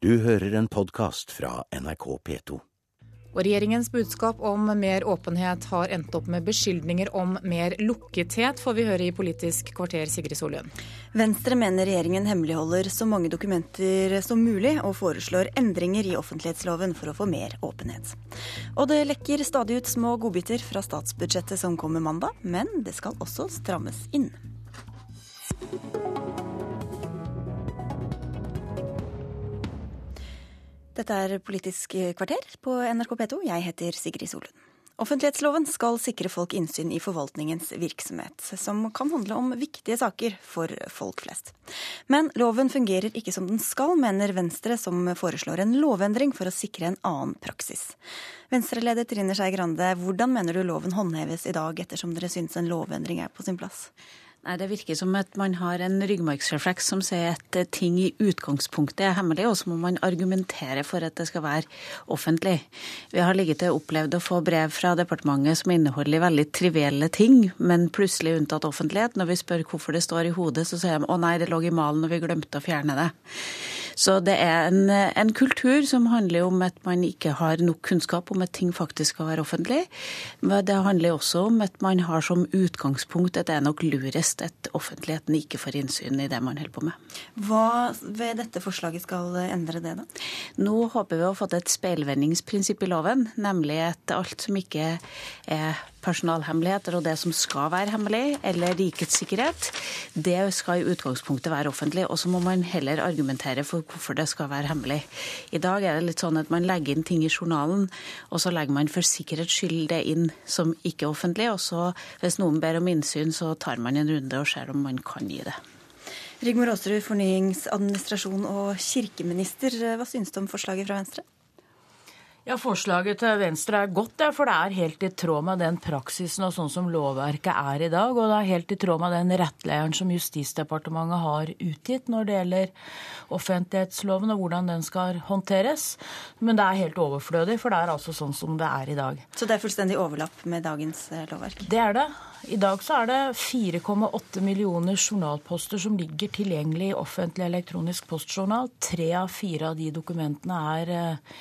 Du hører en podkast fra NRK P2. Og regjeringens budskap om mer åpenhet har endt opp med beskyldninger om mer lukkethet, får vi høre i Politisk kvarter, Sigrid Solund. Venstre mener regjeringen hemmeligholder så mange dokumenter som mulig, og foreslår endringer i offentlighetsloven for å få mer åpenhet. Og det lekker stadig ut små godbiter fra statsbudsjettet som kommer mandag, men det skal også strammes inn. Dette er Politisk kvarter på NRK P2. Jeg heter Sigrid Solund. Offentlighetsloven skal sikre folk innsyn i forvaltningens virksomhet, som kan handle om viktige saker for folk flest. Men loven fungerer ikke som den skal, mener Venstre, som foreslår en lovendring for å sikre en annen praksis. Venstre-leder Trine Skei Grande, hvordan mener du loven håndheves i dag, ettersom dere syns en lovendring er på sin plass? Nei, Det virker som at man har en ryggmargsrefleks som sier at ting i utgangspunktet er hemmelig, og så må man argumentere for at det skal være offentlig. Vi har ligget til opplevd å få brev fra departementet som inneholder veldig trivielle ting, men plutselig unntatt offentlighet. Når vi spør hvorfor det står i hodet, så sier de å nei, det lå i malen og vi glemte å fjerne det. Så det er en, en, kultur som handler om at man ikke har nok kunnskap om at ting faktisk skal være offentlig. Men det handler også om at man har som utgangspunkt at det er nok lurest at offentligheten ikke får innsyn i det man holder på med. Hva ved dette forslaget skal endre det, da? Nå håper vi å ha fått et speilvendingsprinsipp i loven, nemlig at alt som ikke er personalhemmeligheter og det som skal være hemmelig, eller rikets sikkerhet, det skal i utgangspunktet være offentlig. Og så må man heller argumentere for hvorfor det skal være hemmelig. I dag er det litt sånn at man legger inn ting i journalen, og så legger man for sikkerhets skyld det inn som ikke offentlig. Og så, hvis noen ber om innsyn, så tar man en runde og ser om man kan gi det. Rigmor Aasrud, fornyings-, administrasjon og kirkeminister. Hva synes du om forslaget fra Venstre? Ja, Forslaget til Venstre er godt, for det er helt i tråd med den praksisen og sånn som lovverket er i dag. Og det er helt i tråd med den rettleieren som Justisdepartementet har utgitt når det gjelder offentlighetsloven og hvordan den skal håndteres. Men det er helt overflødig, for det er altså sånn som det er i dag. Så det er fullstendig overlapp med dagens eh, lovverk? Det er det. I dag så er det 4,8 millioner journalposter som ligger tilgjengelig i offentlig elektronisk postjournal. Tre av fire av de dokumentene er eh,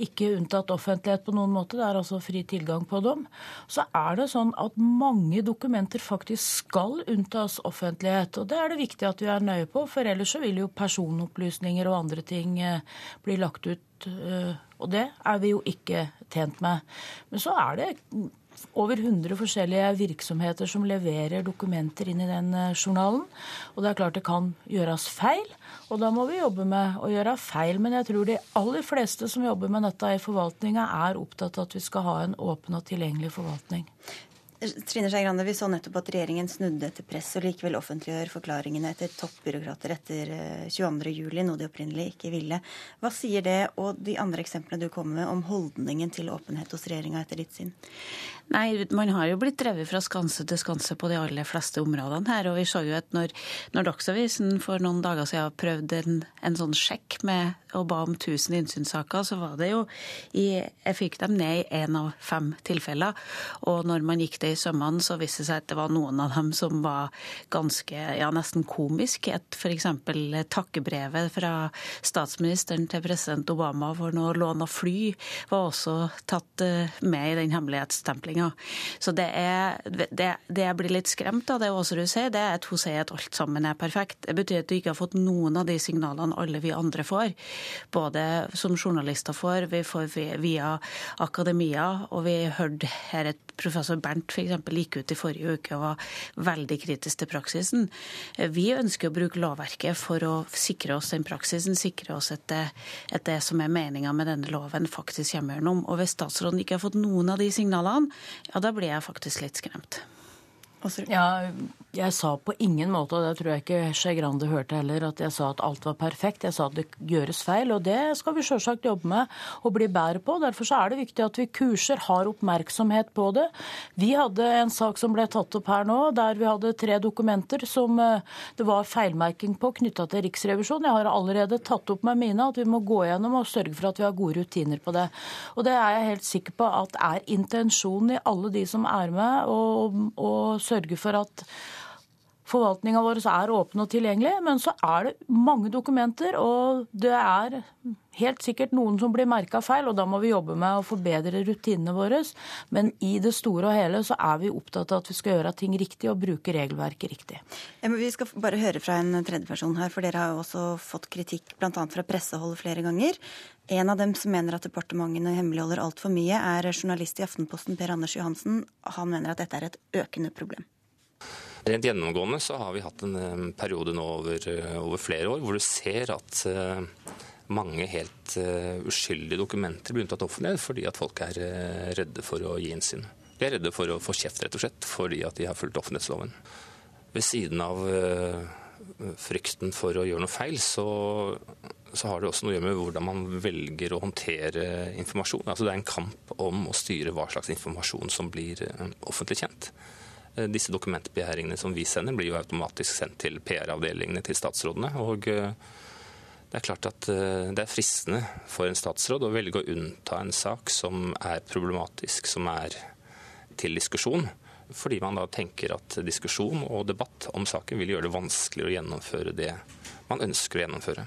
ikke unntatt offentlighet på noen måte. Det er altså fri tilgang på dem. Så er det sånn at mange dokumenter faktisk skal unntas offentlighet. Og det er det viktig at vi er nøye på, for ellers så vil jo personopplysninger og andre ting eh, bli lagt ut. Eh, og det er vi jo ikke tjent med. Men så er det over 100 forskjellige virksomheter som leverer dokumenter inn i den eh, journalen. Og det er klart det kan gjøres feil, og da må vi jobbe med å gjøre feil. Men jeg tror de aller fleste som jobber med dette i forvaltninga, er opptatt av at vi skal ha en åpen og tilgjengelig forvaltning. Trine Skei Grande, Vi så nettopp at regjeringen snudde etter press og likevel offentliggjør forklaringene etter toppbyråkrater etter 22.07, eh, noe de opprinnelig ikke ville. Hva sier det og de andre eksemplene du kommer med om holdningen til åpenhet hos regjeringa etter ditt syn? Nei, man har jo blitt drevet fra skanse til skanse på de aller fleste områdene her. Og vi så jo at når, når Dagsavisen for noen dager siden prøvde en, en sånn sjekk med å ba om 1000 innsynssaker, så var det jo i, Jeg fikk dem ned i én av fem tilfeller. Og når man gikk det i sømmene, så viste det seg at det var noen av dem som var ganske, ja, nesten komisk. Et f.eks. takkebrevet fra statsministeren til president Obama for noe lån av fly var også tatt eh, med i den hemmelighetsstemplinga. Så det, er, det, det, jeg blir litt skremt av det Aasrud sier, det er at hun sier at alt sammen er perfekt. Det betyr at du ikke har fått noen av de signalene alle vi andre får. Både som journalister får, vi får via akademia, og vi hørte her et professor Bernt f.eks. gikk ut i forrige uke og var veldig kritisk til praksisen. Vi ønsker å bruke lovverket for å sikre oss den praksisen, sikre oss at det, at det som er meninga med denne loven, faktisk kommer gjennom. Og hvis statsråden ikke har fått noen av de signalene, ja, da blir jeg faktisk litt skremt. Ja, jeg sa på ingen måte, og det tror jeg ikke Skei Grande hørte heller, at jeg sa at alt var perfekt. Jeg sa at det gjøres feil, og det skal vi selvsagt jobbe med og bli bedre på. Derfor er det viktig at vi kurser, har oppmerksomhet på det. Vi hadde en sak som ble tatt opp her nå, der vi hadde tre dokumenter som eh, det var feilmerking på knytta til Riksrevisjonen. Jeg har allerede tatt opp med mine at vi må gå gjennom og sørge for at vi har gode rutiner på det. Og det er jeg helt sikker på at er intensjonen i alle de som er med, å sørge for at forvaltninga vår er åpen og tilgjengelig, men så er det mange dokumenter, og det er helt sikkert noen som blir merka feil, og da må vi jobbe med å forbedre rutinene våre. Men i det store og hele så er vi opptatt av at vi skal gjøre ting riktig og bruke regelverket riktig. Vi skal bare høre fra en tredjeperson her, for dere har jo også fått kritikk bl.a. fra pressehold flere ganger. En av dem som mener at departementene hemmeligholder altfor mye, er journalist i Aftenposten Per Anders Johansen. Han mener at dette er et økende problem. Rent gjennomgående så har vi hatt en eh, periode nå over, eh, over flere år hvor du ser at uh, mange helt uskyldige dokumenter blir unntatt offentlighet fordi at folk er redde for å gi innsyn. De er redde for å få kjeft, rett og slett, fordi at de har fulgt offentlighetsloven. Ved siden av frykten for å gjøre noe feil, så, så, har det også noe å gjøre med hvordan man velger å håndtere informasjon. Altså Det er en kamp om å styre hva slags informasjon som blir eh, offentlig kjent. Eh, disse dokumentbegjæringene som vi sender, blir jo automatisk sendt til PR-avdelingene til statsrådene. og eh, det er klart at det er fristende for en statsråd å velge å unnta en sak som er problematisk, som er til diskusjon fordi man da tenker at diskusjon og debatt om saken vil gjøre det vanskeligere å gjennomføre det man ønsker å gjennomføre.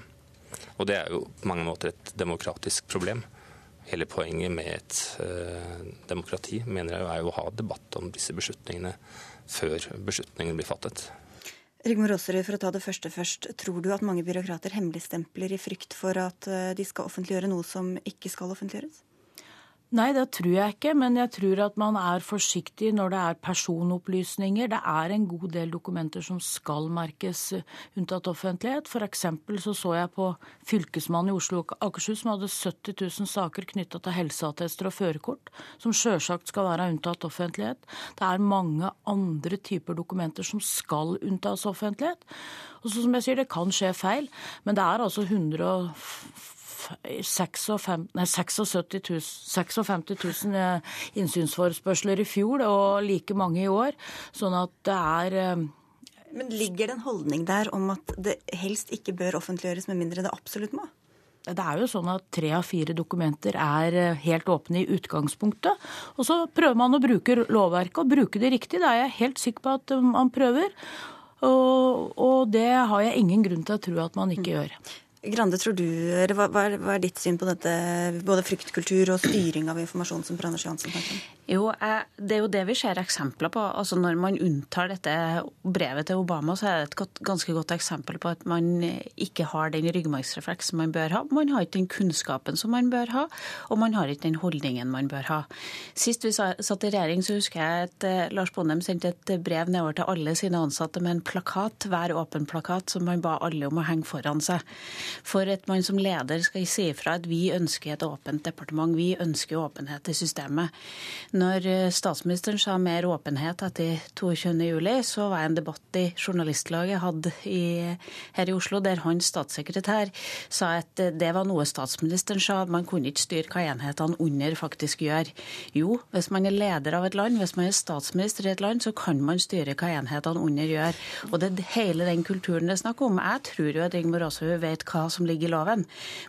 Og det er jo på mange måter et demokratisk problem. Hele poenget med et eh, demokrati mener jeg er å ha debatt om disse beslutningene før beslutningene blir fattet. Rigmor Aasrud, for å ta det første først. Tror du at mange byråkrater hemmeligstempler i frykt for at eh, de skal offentliggjøre noe som ikke skal offentliggjøres? Nei, det tror jeg ikke, men jeg tror at man er forsiktig når det er personopplysninger. Det er en god del dokumenter som skal merkes unntatt offentlighet. Eksempel så så jeg på Fylkesmannen i Oslo og Akershus som hadde 70 000 saker knytta til helseattester og førerkort, som sjølsagt skal være unntatt offentlighet. Det er mange andre typer dokumenter som skal unntas offentlighet. Og så som jeg sier, det kan skje feil, men det er altså 150 56 000, 56 000 innsynsforespørsler i fjor og like mange i år. Sånn at det er eh, Men ligger det en holdning der om at det helst ikke bør offentliggjøres med mindre det absolutt må? Det er jo sånn at tre av fire dokumenter er eh, helt åpne i utgangspunktet. Og så prøver man å bruke lovverket og bruke det riktig. Det er jeg helt sikker på at man prøver. Og, og det har jeg ingen grunn til å tro at man ikke gjør. Grande, tror du, hva, hva, er ditt syn på dette, både fryktkultur og styring av informasjon som Anders Johansen snakker? Jo, Det er jo det vi ser eksempler på. Altså Når man unntar dette brevet til Obama, så er det et godt, ganske godt eksempel på at man ikke har den ryggmargsrefleksen man bør ha. Man har ikke den kunnskapen som man bør ha, og man har ikke den holdningen man bør ha. Sist vi satt i regjering, så husker jeg at uh, Lars Bonheim sendte et brev nedover til alle sine ansatte med en plakat, hver åpen plakat, som man ba alle om å henge foran seg. For at man som leder skal si ifra at vi ønsker et åpent departement, vi ønsker åpenhet i systemet. Når eh, statsministeren sa mer åpenhet etter 22.07, så var det en debatt i Journalistlaget hadde i, her i Oslo, der hans statssekretær sa at det var noe statsministeren sa, at man kunne ikke styre hva enhetene under faktisk gjør. Jo, hvis man er leder av et land, hvis man er statsminister i et land, så kan man styre hva enhetene under gjør. Og det er hele den kulturen det er snakk om. Jeg tror jo at Rigmor Aasrud vet hva som ligger i loven,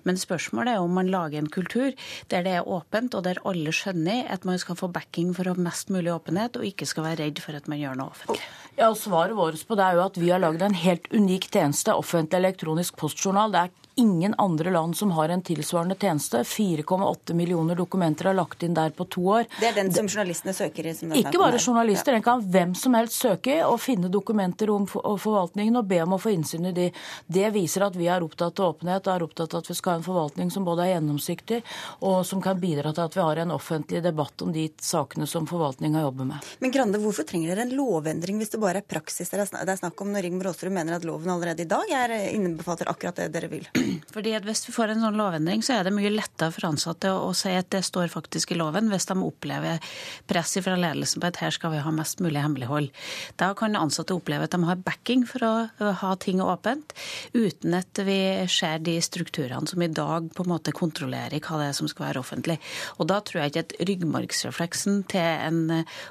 men spørsmålet er om man lager en kultur der det er åpent, og der alle skjønner at man skal få backing for å ha mest mulig åpenhet, og ikke skal være redd for at man gjør noe offentlig. Ja, og Svaret vårt på det er jo at vi har laget en helt unik tjeneste, offentlig elektronisk postjournal. Det er ingen andre land som har en tilsvarende tjeneste. 4,8 millioner dokumenter er lagt inn der på to år. Det er den som journalistene søker i? Ikke bare journalister, den kan hvem som helst søke i og finne dokumenter om forvaltningen og be om å få innsyn i de. Det viser at vi er opptatt av åpenhet og er opptatt av at vi skal ha en forvaltning som både er gjennomsiktig og som kan bidra til at vi har en offentlig debatt om de sakene som forvaltninga jobber med. Men Grande, hvorfor trenger dere en lovendring hvis det bare er praksis det er snakk om, når Rigmor Aasrud mener at loven allerede i dag er, innbefatter akkurat det dere vil? Fordi at Hvis vi får en sånn lovendring, så er det mye lettere for ansatte å, å si at det står faktisk i loven, hvis de opplever press fra ledelsen på at her skal vi ha mest mulig hemmelighold. Da kan ansatte oppleve at de har backing for å ha ting åpent, uten at vi ser de strukturene som i dag på en måte kontrollerer hva det er som skal være offentlig. Og Da tror jeg ikke at ryggmargsrefleksen til en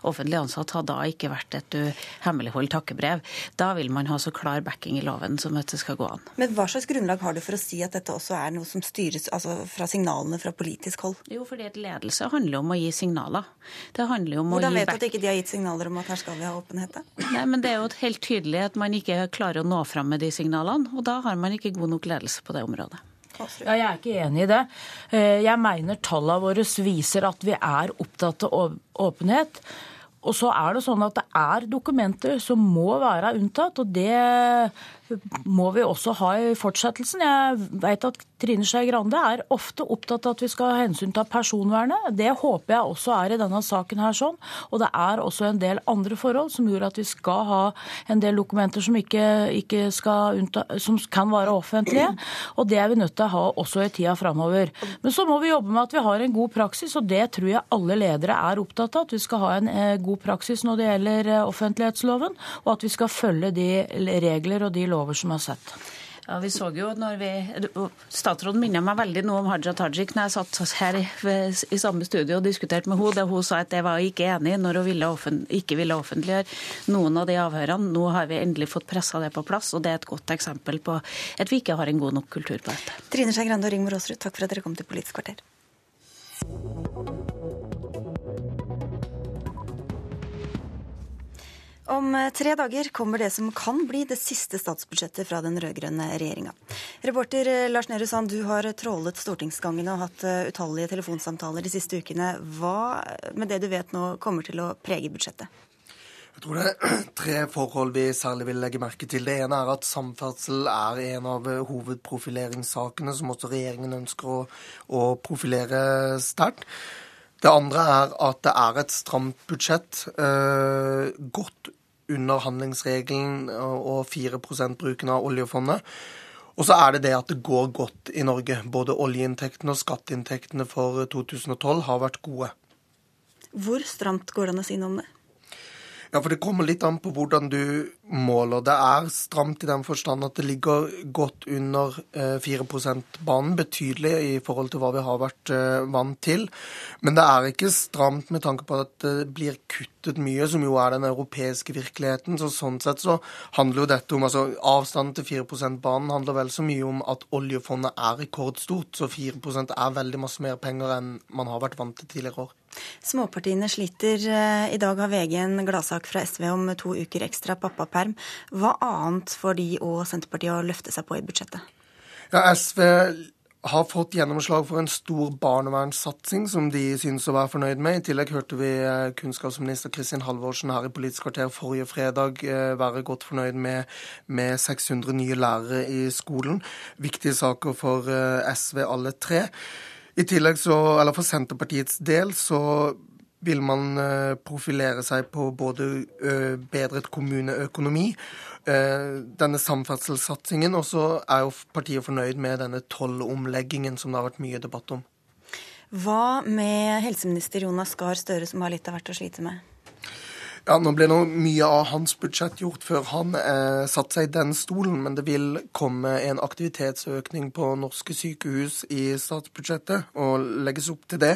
offentlig ansatt har da ikke vært et du hemmeligholder takkebrev. Da vil man ha så klar backing i loven som at det skal gå an. Men hva slags grunnlag har du for å å si at dette også er noe som styres altså fra signalene fra politisk hold? Jo, fordi at ledelse handler om å gi signaler. Det handler om Hvordan å gi vet du at ikke de har gitt signaler om at her skal vi ha åpenhet? Nei, men Det er jo helt tydelig at man ikke klarer å nå fram med de signalene, og da har man ikke god nok ledelse på det området. Ja, jeg er ikke enig i det. Eh, jeg mener tallene våre viser at vi er opptatt av åpenhet. Og så er det sånn at det er dokumenter som må være unntatt, og det må vi også ha i fortsettelsen. Jeg vet at Trine Skei Grande er ofte opptatt av at vi skal ha hensyn til personvernet. Det håper jeg også er i denne saken her sånn. Og det er også en del andre forhold som gjør at vi skal ha en del dokumenter som, ikke, ikke unnta, som kan være offentlige. Og det er vi nødt til å ha også i tida framover. Men så må vi jobbe med at vi har en god praksis, og det tror jeg alle ledere er opptatt av. At vi skal ha en eh, god praksis når det gjelder eh, offentlighetsloven, og at vi skal følge de regler og de lover lover som er sett. Ja, vi så jo når vi, Statsråden minner meg veldig nå om Haja Tajik når jeg satt her i, i samme studio og diskuterte med henne. Hun sa at jeg var ikke enig når hun ville ikke ville offentliggjøre noen av de avhørene. Nå har vi endelig fått pressa det på plass, og det er et godt eksempel på at vi ikke har en god nok kultur på dette. Trine Skei Grande og Rigmor Aasrud, takk for at dere kom til Politisk kvarter. Om eh, tre dager kommer det som kan bli det siste statsbudsjettet fra den rød-grønne regjeringa. Reporter eh, Lars Nehru Sand, du har trålet stortingsgangene og hatt eh, utallige telefonsamtaler de siste ukene. Hva med det du vet nå kommer til å prege budsjettet? Jeg tror det er tre forhold vi særlig vil legge merke til. Det ene er at samferdsel er en av hovedprofileringssakene som også regjeringen ønsker å, å profilere sterkt. Det andre er at det er et stramt budsjett. Eh, godt under handlingsregelen og 4% bruken av oljefondet. Og så er det det at det går godt i Norge. Både oljeinntektene og skatteinntektene for 2012 har vært gode. Hvor stramt går det an å si noe om det? Ja, for Det kommer litt an på hvordan du måler. Det er stramt i den forstand at det ligger godt under 4 eh, %-banen. Betydelig i forhold til hva vi har vært eh, vant til. Men det er ikke stramt med tanke på at det blir kuttet mye, som jo er den europeiske virkeligheten. Så Sånn sett så handler jo dette om altså Avstanden til 4 %-banen handler vel så mye om at oljefondet er rekordstort. Så 4% er veldig masse mer penger enn man har vært vant til tidligere år. Småpartiene sliter. Eh, I dag har VG en gladsak fra SV om to uker ekstra pappaperm. Hva annet får de og Senterpartiet å løfte seg på i budsjettet? Ja, SV har fått gjennomslag for en stor barnevernssatsing som de synes å være fornøyd med. I tillegg hørte vi eh, kunnskapsminister Kristin Halvorsen her i Politisk kvarter forrige fredag eh, være godt fornøyd med, med 600 nye lærere i skolen. Viktige saker for SV alle tre. I tillegg så, eller For Senterpartiets del så vil man eh, profilere seg på både bedret kommuneøkonomi, denne samferdselssatsingen, og så er jo partiet fornøyd med denne tollomleggingen som det har vært mye debatt om. Hva med helseminister Jonas Gahr Støre, som har litt av hvert å slite med? Ja, Nå ble nå mye av hans budsjett gjort før han eh, satte seg i den stolen, men det vil komme en aktivitetsøkning på norske sykehus i statsbudsjettet, og legges opp til det.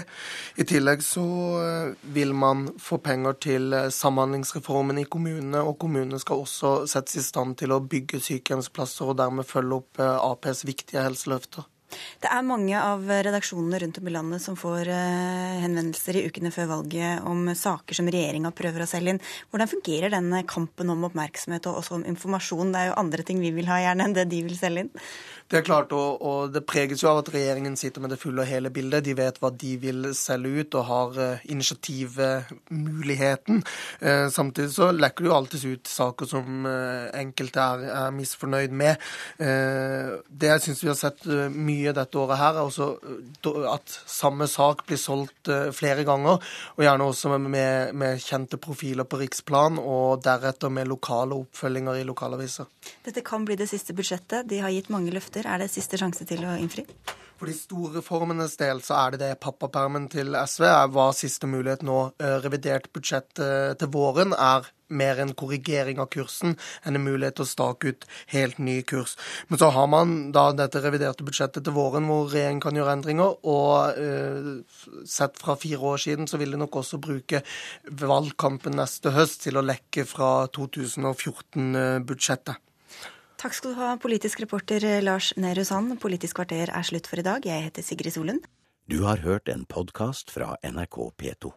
I tillegg så eh, vil man få penger til eh, samhandlingsreformen i kommunene, og kommunene skal også settes i stand til å bygge sykehjemsplasser og dermed følge opp eh, Aps viktige helseløfter. Det er mange av redaksjonene rundt om i landet som får eh, henvendelser i ukene før valget om saker som regjeringa prøver å selge inn. Hvordan fungerer den kampen om oppmerksomhet og også om informasjon? Det er jo andre ting vi vil ha gjerne enn det de vil selge inn. Det er klart, og, og, det preges jo av at regjeringen sitter med det fulle og hele bildet. De vet hva de vil selge ut, og har uh, initiativmuligheten. Uh, samtidig så lekker det jo alltid ut saker som uh, enkelte er, er, misfornøyd med. det jeg syns vi har sett mye dette året her, er også at samme sak blir solgt flere ganger, og gjerne også med, med kjente profiler på riksplan, og deretter med lokale oppfølginger i lokalaviser. Dette kan bli det siste budsjettet. De har gitt mange løfter måneder. Er det siste sjanse til å innfri? For de store reformenes del så er det det pappapermen til SV var siste mulighet nå. Eh, revidert budsjett eh, til våren er mer en korrigering av kursen enn en mulighet til å stake ut helt ny kurs. Men så har man da dette reviderte budsjettet til våren hvor regjeringen kan gjøre endringer, og uh, sett fra fire år siden så vil de nok også bruke valgkampen neste høst til å lekke fra 2014-budsjettet. Takk skal du ha, politisk reporter Lars Nehru Sand. Politisk kvarter er slutt for i dag. Jeg heter Sigrid Solund. Du har hørt en podkast fra NRK P2.